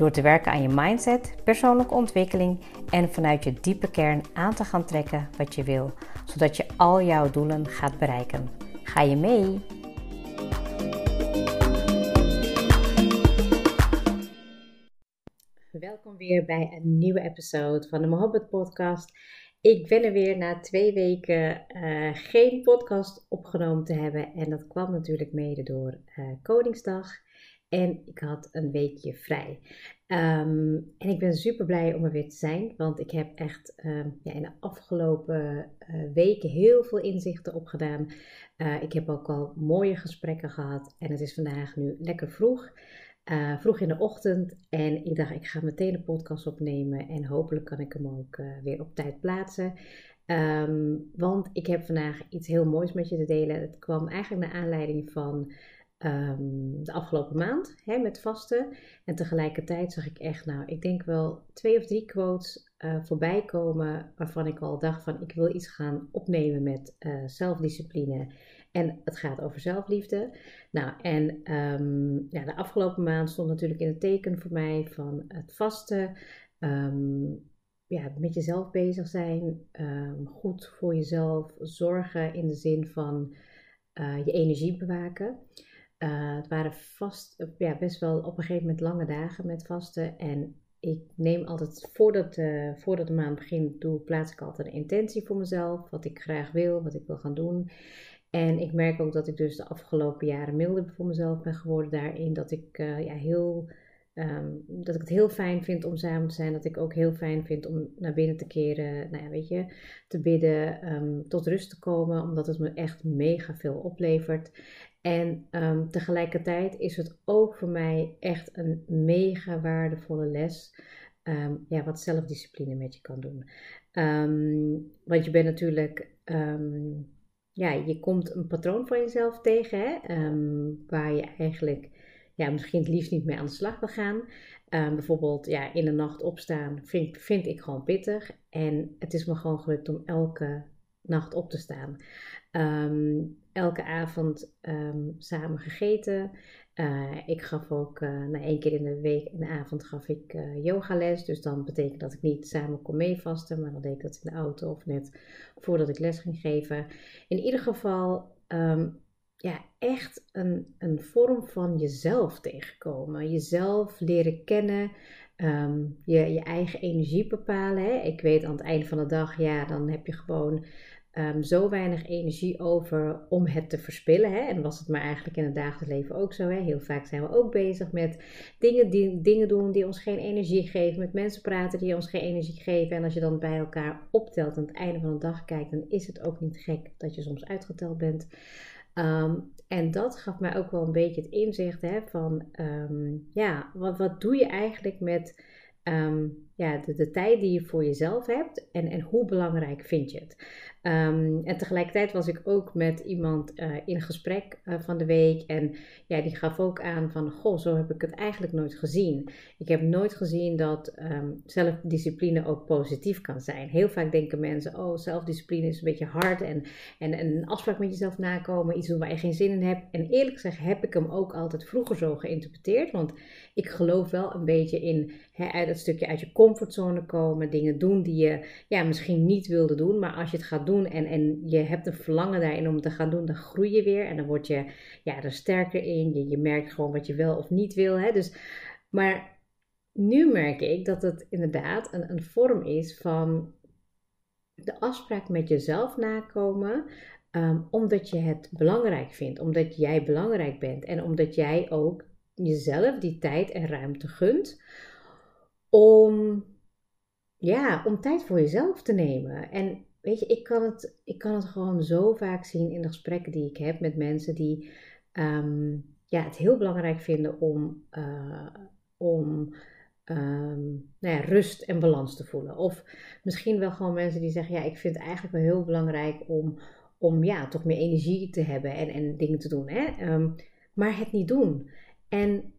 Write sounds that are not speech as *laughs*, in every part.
Door te werken aan je mindset, persoonlijke ontwikkeling en vanuit je diepe kern aan te gaan trekken wat je wil, zodat je al jouw doelen gaat bereiken. Ga je mee? Welkom weer bij een nieuwe episode van de Mohabbat Podcast. Ik ben er weer na twee weken uh, geen podcast opgenomen te hebben. En dat kwam natuurlijk mede door uh, Koningsdag. En ik had een weekje vrij. Um, en ik ben super blij om er weer te zijn. Want ik heb echt um, ja, in de afgelopen uh, weken heel veel inzichten opgedaan. ik heb ook al mooie gesprekken gehad. En het is vandaag nu lekker vroeg. Uh, vroeg in de ochtend. En ik dacht, ik ga meteen een podcast opnemen. En hopelijk kan ik hem ook weer op tijd plaatsen. Um, want ik heb vandaag iets heel moois met je te delen. Het kwam eigenlijk naar aanleiding van um, de afgelopen maand hè, met vasten. En tegelijkertijd zag ik echt, nou, ik denk wel twee of drie quotes uh, voorbij komen. Waarvan ik al dacht van, ik wil iets gaan opnemen met zelfdiscipline en het gaat over zelfliefde. Nou, en um, ja, de afgelopen maand stond natuurlijk in het teken voor mij van het vasten. Um, ja, met jezelf bezig zijn. Goed voor jezelf zorgen in de zin van uh, je energie bewaken. Uh, het waren vast, ja, best wel op een gegeven moment lange dagen met vasten. En ik neem altijd, voordat, uh, voordat de maand begint, doe, plaats ik altijd een intentie voor mezelf. Wat ik graag wil, wat ik wil gaan doen. En ik merk ook dat ik dus de afgelopen jaren milder voor mezelf ben geworden daarin. Dat ik, ja, heel, um, dat ik het heel fijn vind om samen te zijn. Dat ik ook heel fijn vind om naar binnen te keren. Nou ja, weet je, te bidden, um, tot rust te komen. Omdat het me echt mega veel oplevert. En um, tegelijkertijd is het ook voor mij echt een mega waardevolle les. ja, wat zelfdiscipline met je kan doen. want je bent natuurlijk ja, je komt een patroon van jezelf tegen, hè, waar je eigenlijk ja, misschien het liefst niet mee aan de slag wil gaan. Bijvoorbeeld ja, in de nacht opstaan vind, vind ik gewoon pittig. En het is me gewoon gelukt om elke nacht op te staan. Um, elke avond samen gegeten. Uh, ik gaf ook uh, na één keer in de week de avond gaf ik uh, yogales. Dus dan betekent dat ik niet samen kon meevasten, maar dan deed ik dat in de auto of net voordat ik les ging geven. In ieder geval um, ja, echt een, een vorm van jezelf tegenkomen. Jezelf leren kennen. Um, je, je eigen energie bepalen. Hè? Ik weet aan het einde van de dag, ja, dan heb je gewoon um, zo weinig energie over om het te verspillen. Hè? En was het maar eigenlijk in het dagelijks leven ook zo. Hè? Heel vaak zijn we ook bezig met dingen, die, dingen doen die ons geen energie geven. Met mensen praten die ons geen energie geven. En als je dan bij elkaar optelt aan het einde van de dag kijkt, dan is het ook niet gek dat je soms uitgeteld bent. Um, en dat gaf mij ook wel een beetje het inzicht hè, van, um, ja, wat, wat doe je eigenlijk met ja, de, tijd die je voor jezelf hebt en, en hoe belangrijk vind je het? Um, en tegelijkertijd was ik ook met iemand uh, in gesprek uh, van de week. En ja, die gaf ook aan van, goh, zo heb ik het eigenlijk nooit gezien. Ik heb nooit gezien dat um, zelfdiscipline ook positief kan zijn. Heel vaak denken mensen, oh, zelfdiscipline is een beetje hard. En, en, en een afspraak met jezelf nakomen, iets doen waar je geen zin in hebt. En eerlijk gezegd heb ik hem ook altijd vroeger zo geïnterpreteerd. Want ik geloof wel een beetje in dat stukje uit je comfortzone komen. Dingen doen die je ja, misschien niet wilde doen. Maar als je het gaat doen en, en je hebt een verlangen daarin om te gaan doen, dan groei je weer en dan word je ja, er sterker in. Je, je merkt gewoon wat je wel of niet wil. Hè? Dus, maar nu merk ik dat het inderdaad een, een vorm is van de afspraak met jezelf nakomen. Um, omdat je het belangrijk vindt, omdat jij belangrijk bent en omdat jij ook jezelf die tijd en ruimte gunt om, ja, om tijd voor jezelf te nemen. En weet je, ik kan, het, ik kan het gewoon zo vaak zien in de gesprekken die ik heb met mensen die um, ja, het heel belangrijk vinden om, uh, om ehm, nou ja, rust en balans te voelen. Of misschien wel gewoon mensen die zeggen, ja, ik vind het eigenlijk wel heel belangrijk om, om ja, toch meer energie te hebben en, en dingen te doen. Hè? Ehm, maar het niet doen. En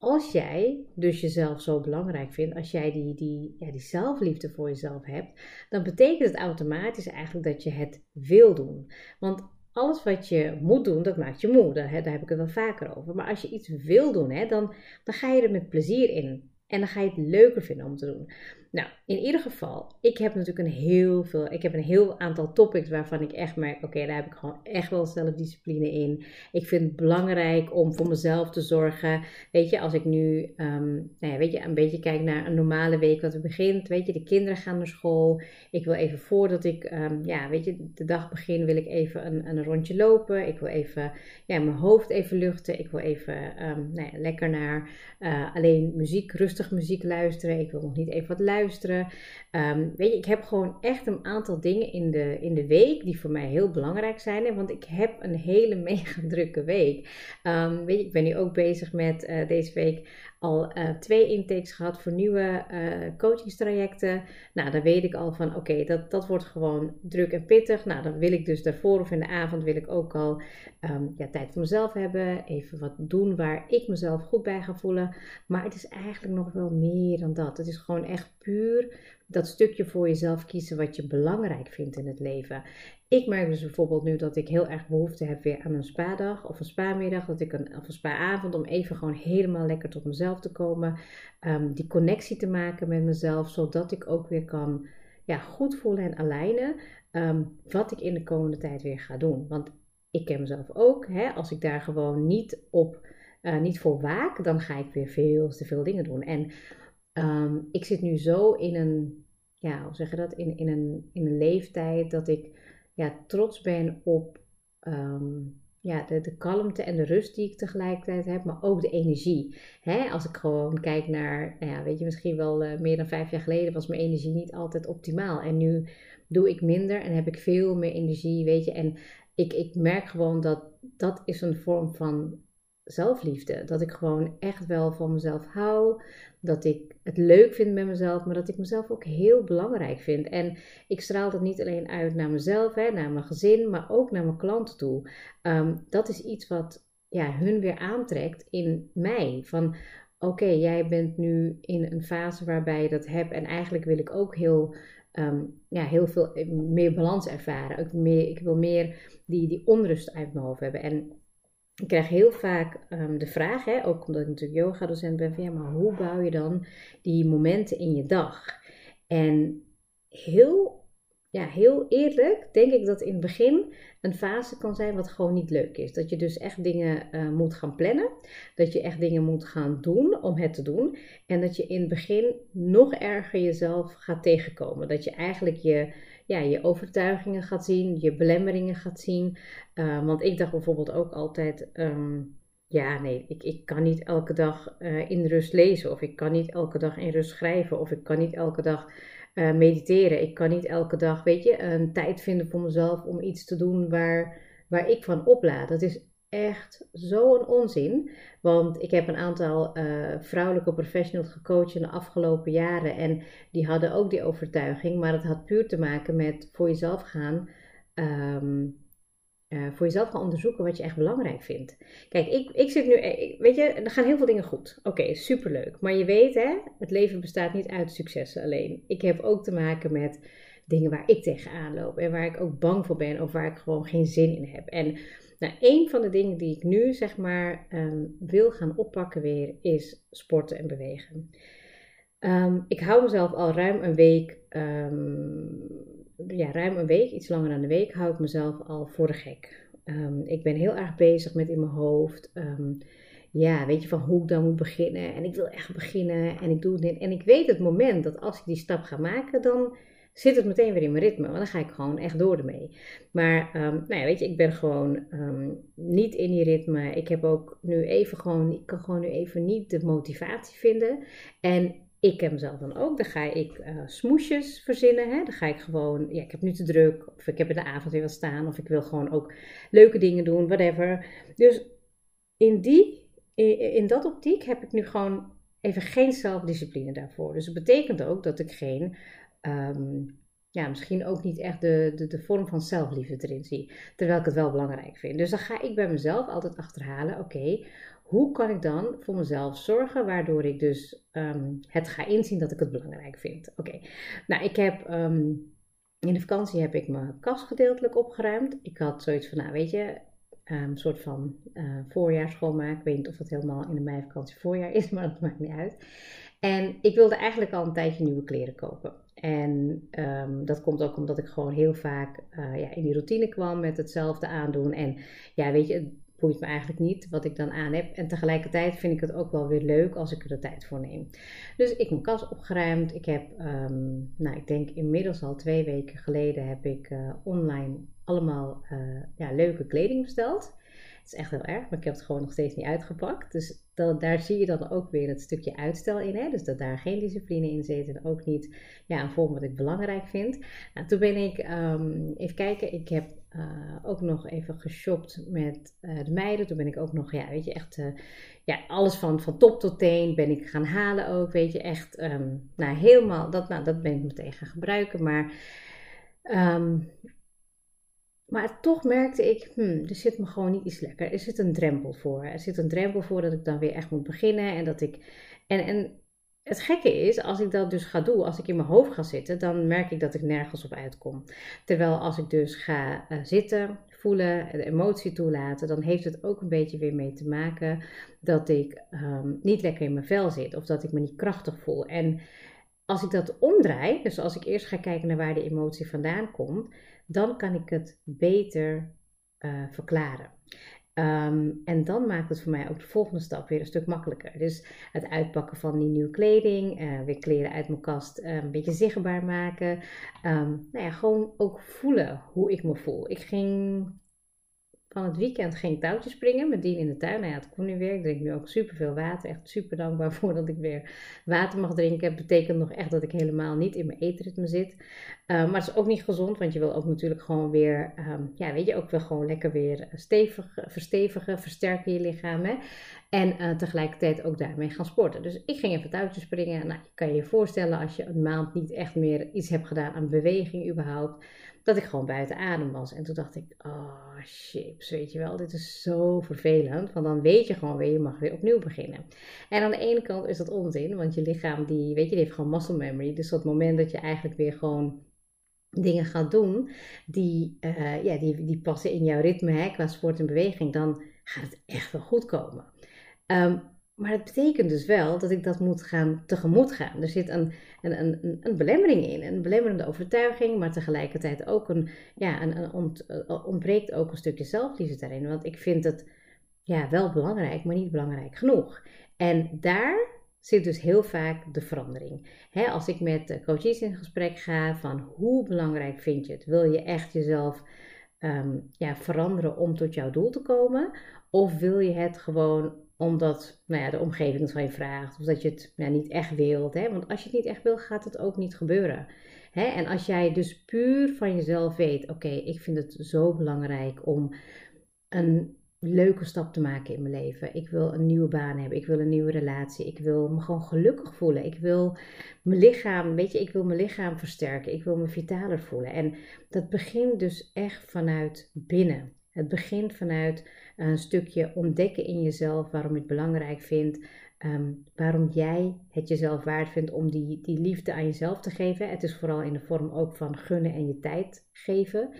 als jij dus jezelf zo belangrijk vindt, als jij die, die, ja, die zelfliefde voor jezelf hebt, dan betekent het automatisch eigenlijk dat je het wil doen. Want alles wat je moet doen, dat maakt je moe. Daar, daar heb ik het wel vaker over. Maar als je iets wil doen, hè, dan, dan ga je er met plezier in. En dan ga je het leuker vinden om te doen. Nou, in ieder geval, ik heb natuurlijk een heel veel, ik heb een heel aantal topics waarvan ik echt merk, oké, daar heb ik gewoon echt wel zelfdiscipline in. Ik vind het belangrijk om voor mezelf te zorgen. Weet je, als ik nu, um, nou ja, weet je, een beetje kijk naar een normale week wat er begint, weet je, de kinderen gaan naar school. Ik wil even voordat ik, um, ja, weet je, de dag begin, wil ik even een, een rondje lopen. Ik wil even, ja, mijn hoofd even luchten. Ik wil even, um, nou ja, lekker naar uh, alleen muziek, rustig muziek luisteren. Ik wil nog niet even wat luisteren luisteren. Ehm, weet je, ik heb gewoon echt een aantal dingen in de, in de week die voor mij heel belangrijk zijn. Want ik heb een hele *laughs* mega drukke week. Um, weet je, ik ben nu ook bezig met uh, deze week al uh, twee intakes gehad voor nieuwe uh, coachingstrajecten. Nou, dan weet ik al van oké, dat, dat wordt gewoon druk en pittig. Nou, dan wil ik dus daarvoor of in de avond wil ik ook al um, ja, tijd voor mezelf hebben. Even wat doen waar ik mezelf goed bij ga voelen. Maar het is eigenlijk nog wel meer dan dat. Het is gewoon echt puur dat stukje voor jezelf kiezen wat je belangrijk vindt in het leven. Ik merk dus bijvoorbeeld nu dat ik heel erg behoefte heb weer aan een spa-dag of een spa-middag, dat ik een, of een spa-avond om even gewoon helemaal lekker tot mezelf te komen, um, die connectie te maken met mezelf, zodat ik ook weer kan ja, goed voelen en alignen um, wat ik in de komende tijd weer ga doen. Want ik ken mezelf ook, hè, als ik daar gewoon niet op, uh, niet voor waak, dan ga ik weer veel te veel dingen doen. En um, ik zit nu zo in een, ja, hoe zeg dat, in, in, een, in een leeftijd dat ik ja, trots ben op um, ja, de, de kalmte en de rust die ik tegelijkertijd heb, maar ook de energie. Hè? Als ik gewoon kijk naar, nou ja, weet je, misschien wel uh, meer dan vijf jaar geleden was mijn energie niet altijd optimaal. En nu doe ik minder en heb ik veel meer energie, weet je. En ik, ik merk gewoon dat dat is een vorm van zelfliefde. Dat ik gewoon echt wel van mezelf hou. Dat ik het leuk vind met mezelf, maar dat ik mezelf ook heel belangrijk vind. En ik straal dat niet alleen uit naar mezelf, hè, naar mijn gezin, maar ook naar mijn klanten toe. Um, dat is iets wat ja, hun weer aantrekt in mij. Van oké, jij bent nu in een fase waarbij je dat hebt. En eigenlijk wil ik ook heel, um, ja, heel veel meer balans ervaren. Ook meer, ik wil meer die, die onrust uit mijn hoofd hebben. En ik krijg heel vaak um, de vraag, hè, ook omdat ik natuurlijk yoga-docent ben, van ja, maar hoe bouw je dan die momenten in je dag? En heel, ja, heel eerlijk denk ik dat in het begin een fase kan zijn wat gewoon niet leuk is. Dat je dus echt dingen uh, moet gaan plannen, dat je echt dingen moet gaan doen om het te doen. En dat je in het begin nog erger jezelf gaat tegenkomen. Dat je eigenlijk je ja, je overtuigingen gaat zien, je belemmeringen gaat zien. Uh, want ik dacht bijvoorbeeld ook altijd, um, ja nee, ik, ik kan niet elke dag uh, in rust lezen of ik kan niet elke dag in rust schrijven of ik kan niet elke dag uh, mediteren. Ik kan niet elke dag, weet je, een tijd vinden voor mezelf om iets te doen waar, waar ik van oplaad. Dat is echt zo'n onzin. Want ik heb een aantal uh, vrouwelijke professionals gecoacht in de afgelopen jaren. En die hadden ook die overtuiging. Maar het had puur te maken met voor jezelf gaan. Um, uh, voor jezelf gaan onderzoeken wat je echt belangrijk vindt. Kijk, ik, ik zit nu, eh, weet je, er gaan heel veel dingen goed. Oké, superleuk. Maar je weet, hè, het leven bestaat niet uit successen alleen. Ik heb ook te maken met dingen waar ik tegenaan loop en waar ik ook bang voor ben of waar ik gewoon geen zin in heb. En nou, een van de dingen die ik nu zeg maar um, wil gaan oppakken weer is sporten en bewegen. Um, ik hou mezelf al ruim een week, um, ja, ruim een week, iets langer dan een week, hou ik mezelf al voor de gek. ik ben heel erg bezig met in mijn hoofd ja, weet je, van hoe ik dan moet beginnen. En ik wil echt beginnen en ik doe dit. En ik weet het moment dat als ik die stap ga maken, dan zit het meteen weer in mijn ritme. Want dan ga ik gewoon echt door ermee. Maar um, nou ja, weet je, ik ben gewoon um, niet in die ritme. Ik heb ook nu even gewoon, ik kan gewoon nu even niet de motivatie vinden. En ik heb mezelf dan ook. Dan ga ik uh, smoesjes verzinnen. Hè? Dan ga ik gewoon, ja, ik heb nu te druk. Of ik heb in de avond weer wat staan. Of ik wil gewoon ook leuke dingen doen, whatever. Dus in die, in, in dat optiek heb ik nu gewoon even geen zelfdiscipline daarvoor. Dus dat betekent ook dat ik geen, ehm, ja, misschien ook niet echt de, de, de vorm van zelfliefde erin zie. Terwijl ik het wel belangrijk vind. Dus dan ga ik bij mezelf altijd achterhalen, oké, hoe kan ik dan voor mezelf zorgen, waardoor ik dus ehm, het ga inzien dat ik het belangrijk vind. Oké, nou ik heb... Ehm, in de vakantie heb ik mijn kast gedeeltelijk opgeruimd. Ik had zoiets van, nou weet je, een soort van uh, voorjaar schoonmaak. Ik weet niet of dat helemaal in de meivakantie voorjaar is, *laughs* maar dat maakt niet uit. En ik wilde eigenlijk al een tijdje nieuwe kleren kopen. En um, dat komt ook omdat ik gewoon heel vaak uh, ja, in die routine kwam met hetzelfde aandoen. En ja, weet je, het boeit me eigenlijk niet wat ik dan aan heb. En tegelijkertijd vind ik het ook wel weer leuk als ik er de tijd voor neem. Dus ik heb mijn kast opgeruimd. Ik heb, um, nou, ik denk inmiddels al twee weken geleden heb ik uh, online allemaal uh, ja, leuke kleding besteld. Het is echt heel erg, maar ik heb het gewoon nog steeds niet uitgepakt. Dus dat, daar zie je dan ook weer het stukje uitstel in. Hè? Dus dat daar geen discipline in zit en ook niet ja, een vorm wat ik belangrijk vind. Nou, toen ben ik, um, even kijken, ik heb uh, ook nog even geshopt met uh, de meiden. Toen ben ik ook nog, ja, weet je, echt, uh, ja, alles van, van top tot teen ben ik gaan halen ook, weet je, echt, um, nou, helemaal, dat, nou, dat ben ik meteen gaan gebruiken, maar um, maar toch merkte ik, hmm, er zit me gewoon niet iets lekker. Er zit een drempel voor. Er zit een drempel voor dat ik dan weer echt moet beginnen. En dat ik. En, en het gekke is, als ik dat dus ga doen, als ik in mijn hoofd ga zitten, dan merk ik dat ik nergens op uitkom. Terwijl als ik dus ga uh, zitten, voelen, de emotie toelaten, dan heeft het ook een beetje weer mee te maken dat ik um, niet lekker in mijn vel zit of dat ik me niet krachtig voel. En als ik dat omdraai, dus als ik eerst ga kijken naar waar de emotie vandaan komt, dan kan ik het beter uh, verklaren. Um, en dan maakt het voor mij ook de volgende stap weer een stuk makkelijker. Dus het uitpakken van die nieuwe kleding, uh, weer kleren uit mijn kast uh, een beetje zichtbaar maken. Um, nou ja, gewoon ook voelen hoe ik me voel. Ik ging van het weekend ging touwtjes springen met Dien in de tuin. Nou ja, het kon nu weer. Ik drink nu ook superveel water. Echt super dankbaar *laughs* voor dat ik weer water mag drinken. Het betekent nog echt dat ik helemaal niet in mijn eetritme zit. Uh, maar het is ook niet gezond, want je wil ook natuurlijk gewoon weer, um, ja, weet je, ook wel gewoon lekker weer stevig, verstevigen, versterken je lichaam. Hè? En uh, tegelijkertijd ook daarmee gaan sporten. Dus ik ging even touwtjes springen. Nou, je kan je je voorstellen als je een maand niet echt meer iets hebt gedaan aan beweging überhaupt dat ik gewoon buiten adem was. En toen dacht ik, oh chips, weet je wel, dit is zo vervelend. Want dan weet je gewoon weer, je mag weer opnieuw beginnen. En aan de ene kant is dat onzin, want je lichaam, die, weet je, die heeft gewoon muscle memory. Dus het moment dat je eigenlijk weer gewoon dingen gaat doen die, uh, ja, die, die passen in jouw ritme hè, qua sport en beweging, dan gaat het echt wel goed komen. Um, maar het betekent dus wel dat ik dat moet gaan tegemoet gaan. Er zit een, een, een, een belemmering in, een belemmerende overtuiging, maar tegelijkertijd ook een, ja, een, ont, eh, ontbreekt ook een stukje zelfliefde daarin. Want ik vind het ja, wel belangrijk, maar niet belangrijk genoeg. En daar zit dus heel vaak de verandering. als ik met coaches in gesprek ga van hoe belangrijk vind je het? Wil je echt jezelf um, ja, veranderen om tot jouw doel te komen? Of wil je het gewoon omdat nou ja, de omgeving het van je vraagt. Of dat je het nou, niet echt wilt. Hè? Want als je het niet echt wil, gaat het ook niet gebeuren. Hè? En als jij dus puur van jezelf weet: oké, ik vind het zo belangrijk om een leuke stap te maken in mijn leven. Ik wil een nieuwe baan hebben. Ik wil een nieuwe relatie. Ik wil me gewoon gelukkig voelen. Ik wil mijn lichaam, weet je, ik wil mijn lichaam versterken. Ik wil me vitaler voelen. En dat begint dus echt vanuit binnen. Het begint vanuit een stukje ontdekken in jezelf waarom je het belangrijk vindt. Um, waarom jij het jezelf waard vindt om die, die liefde aan jezelf te geven. Het is vooral in de vorm ook van gunnen en je tijd geven.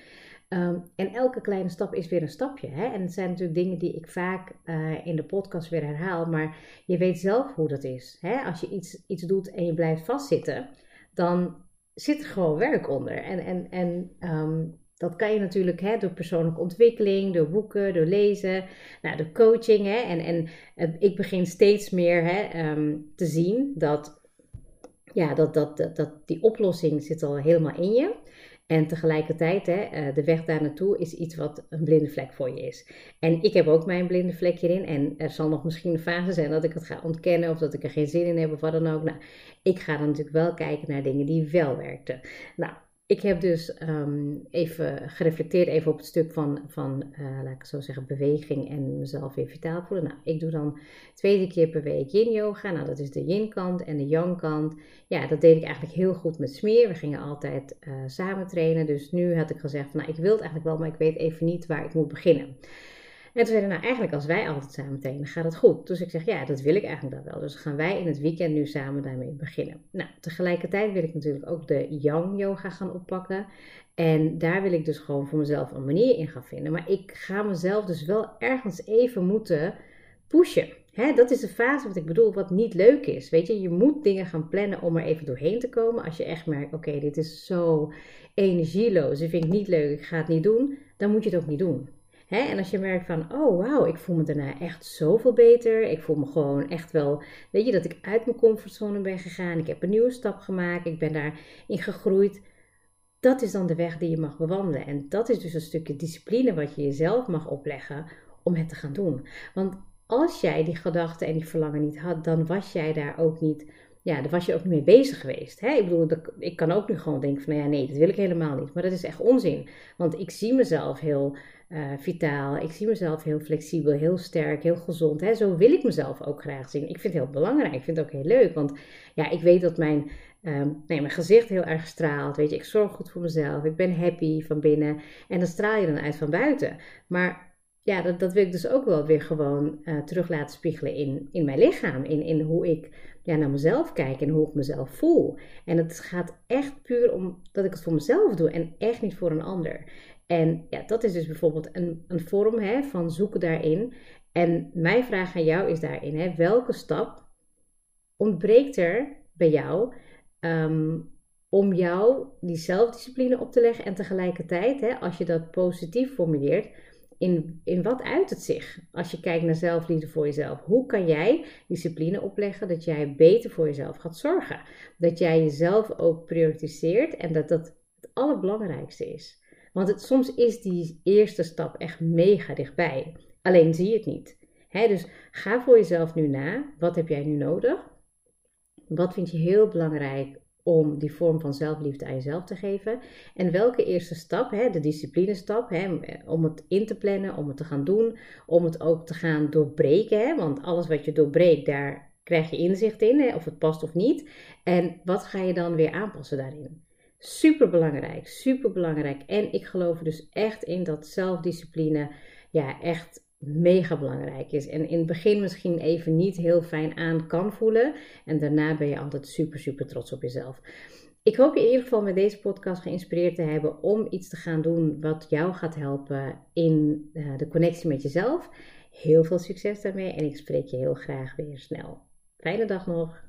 Um, en elke kleine stap is weer een stapje. Hè? En het zijn natuurlijk dingen die ik vaak uh, in de podcast weer herhaal. Maar je weet zelf hoe dat is. Hè? Als je iets, iets doet en je blijft vastzitten, dan zit er gewoon werk onder. En, en, en um, dat kan je natuurlijk hè, door persoonlijke ontwikkeling, door boeken, door lezen, nou, door coaching. Hè, en en uh, ik begin steeds meer hè, um, te zien dat, ja, dat, dat, dat, die oplossing zit al helemaal in je. En tegelijkertijd, hè, uh, de weg daar naartoe is iets wat een blinde vlek voor je is. En ik heb ook mijn blinde vlek hierin. En er zal nog misschien een fase zijn dat ik het ga ontkennen of dat ik er geen zin in heb of wat dan ook. Nou, ik ga dan natuurlijk wel kijken naar dingen die wel werkten. Nou, ik heb dus ehm, even gereflecteerd even op het stuk van, van uh, laat ik zo zeggen, beweging en mezelf weer vitaal voelen. Nou, ik doe dan twee keer per week yin yoga. Nou, dat is de yin kant en de yang kant. Ja, dat deed ik eigenlijk heel goed met smeer. We gingen altijd uh, samen trainen. Dus nu had ik gezegd van, nou, ik wil het eigenlijk wel, maar ik weet even niet waar ik moet beginnen. En toen zeiden nou eigenlijk als wij altijd samen trainen, gaat het goed. Dus ik zeg, ja, dat wil ik eigenlijk dan wel. Dus gaan wij in het weekend nu samen daarmee beginnen. Nou, tegelijkertijd wil ik natuurlijk ook de Yang Yoga gaan oppakken. En daar wil ik dus gewoon voor mezelf een manier in gaan vinden. Maar ik ga mezelf dus wel ergens even moeten pushen. Dat is de fase wat ik bedoel, wat niet leuk is. Weet je, je moet dingen gaan plannen om er even doorheen te komen. Als je echt merkt, oké, dit is zo energieloos, dit vind ik niet leuk, ik ga het niet doen. Dan moet je het ook niet doen. En als je merkt van, oh wauw, ik voel me daarna echt zoveel beter. Ik voel me gewoon echt wel, weet je, dat ik uit mijn comfortzone ben gegaan. Ik heb een nieuwe stap gemaakt. Ik ben daarin gegroeid. Dat is dan de weg die je mag bewandelen. En dat is dus een stukje discipline wat je jezelf mag opleggen om het te gaan doen. Want als jij die gedachten en die verlangen niet had, dan was jij daar ook niet ja, daar was je ook niet mee bezig geweest. Hè? Ik bedoel, ik kan ook nu gewoon denken van, nou ja, nee, dat wil ik helemaal niet. Maar dat is echt onzin. Want ik zie mezelf heel uh, vitaal. Ik zie mezelf heel flexibel, heel sterk, heel gezond. Hè? Zo wil ik mezelf ook graag zien. Ik vind het heel belangrijk. Ik vind het ook heel leuk. Want ja, ik weet dat mijn, um, nee, mijn gezicht heel erg straalt. Weet je, ik zorg goed voor mezelf. Ik ben happy van binnen. En dat straal je dan uit van buiten. Maar ja, dat, dat wil ik dus ook wel weer gewoon uh, terug laten spiegelen in, in mijn lichaam. In, in hoe ik ja, naar mezelf kijk en hoe ik mezelf voel. En het gaat echt puur om dat ik het voor mezelf doe en echt niet voor een ander. En ja, dat is dus bijvoorbeeld een, een vorm hè, van zoeken daarin. En mijn vraag aan jou is daarin: hè, welke stap ontbreekt er bij jou ehm, om jou die zelfdiscipline op te leggen en tegelijkertijd, hè, als je dat positief formuleert, in, in wat uit het zich als je kijkt naar zelfliefde voor jezelf? Hoe kan jij discipline opleggen dat jij beter voor jezelf gaat zorgen? Dat jij jezelf ook prioritiseert en dat dat het allerbelangrijkste is. Want het, soms is die eerste stap echt mega dichtbij. Alleen zie je het niet. dus ga voor jezelf nu na. Wat heb jij nu nodig? Wat vind je heel belangrijk om die vorm van zelfliefde aan jezelf te geven? En welke eerste stap, de disciplinestap, hè, om het in te plannen, om het te gaan doen, om het ook te gaan doorbreken? Want alles wat je doorbreekt, daar krijg je inzicht in, of het past of niet. En wat ga je dan weer aanpassen daarin? Super belangrijk, super belangrijk. En ik geloof er dus echt in dat zelfdiscipline ja, echt mega belangrijk is. En in het begin misschien even niet heel fijn aan kan voelen. En daarna ben je altijd super, super trots op jezelf. Ik hoop je in ieder geval met deze podcast geïnspireerd te hebben om iets te gaan doen wat jou gaat helpen in uh, de connectie met jezelf. Heel veel succes daarmee en ik spreek je heel graag weer snel. Fijne dag nog.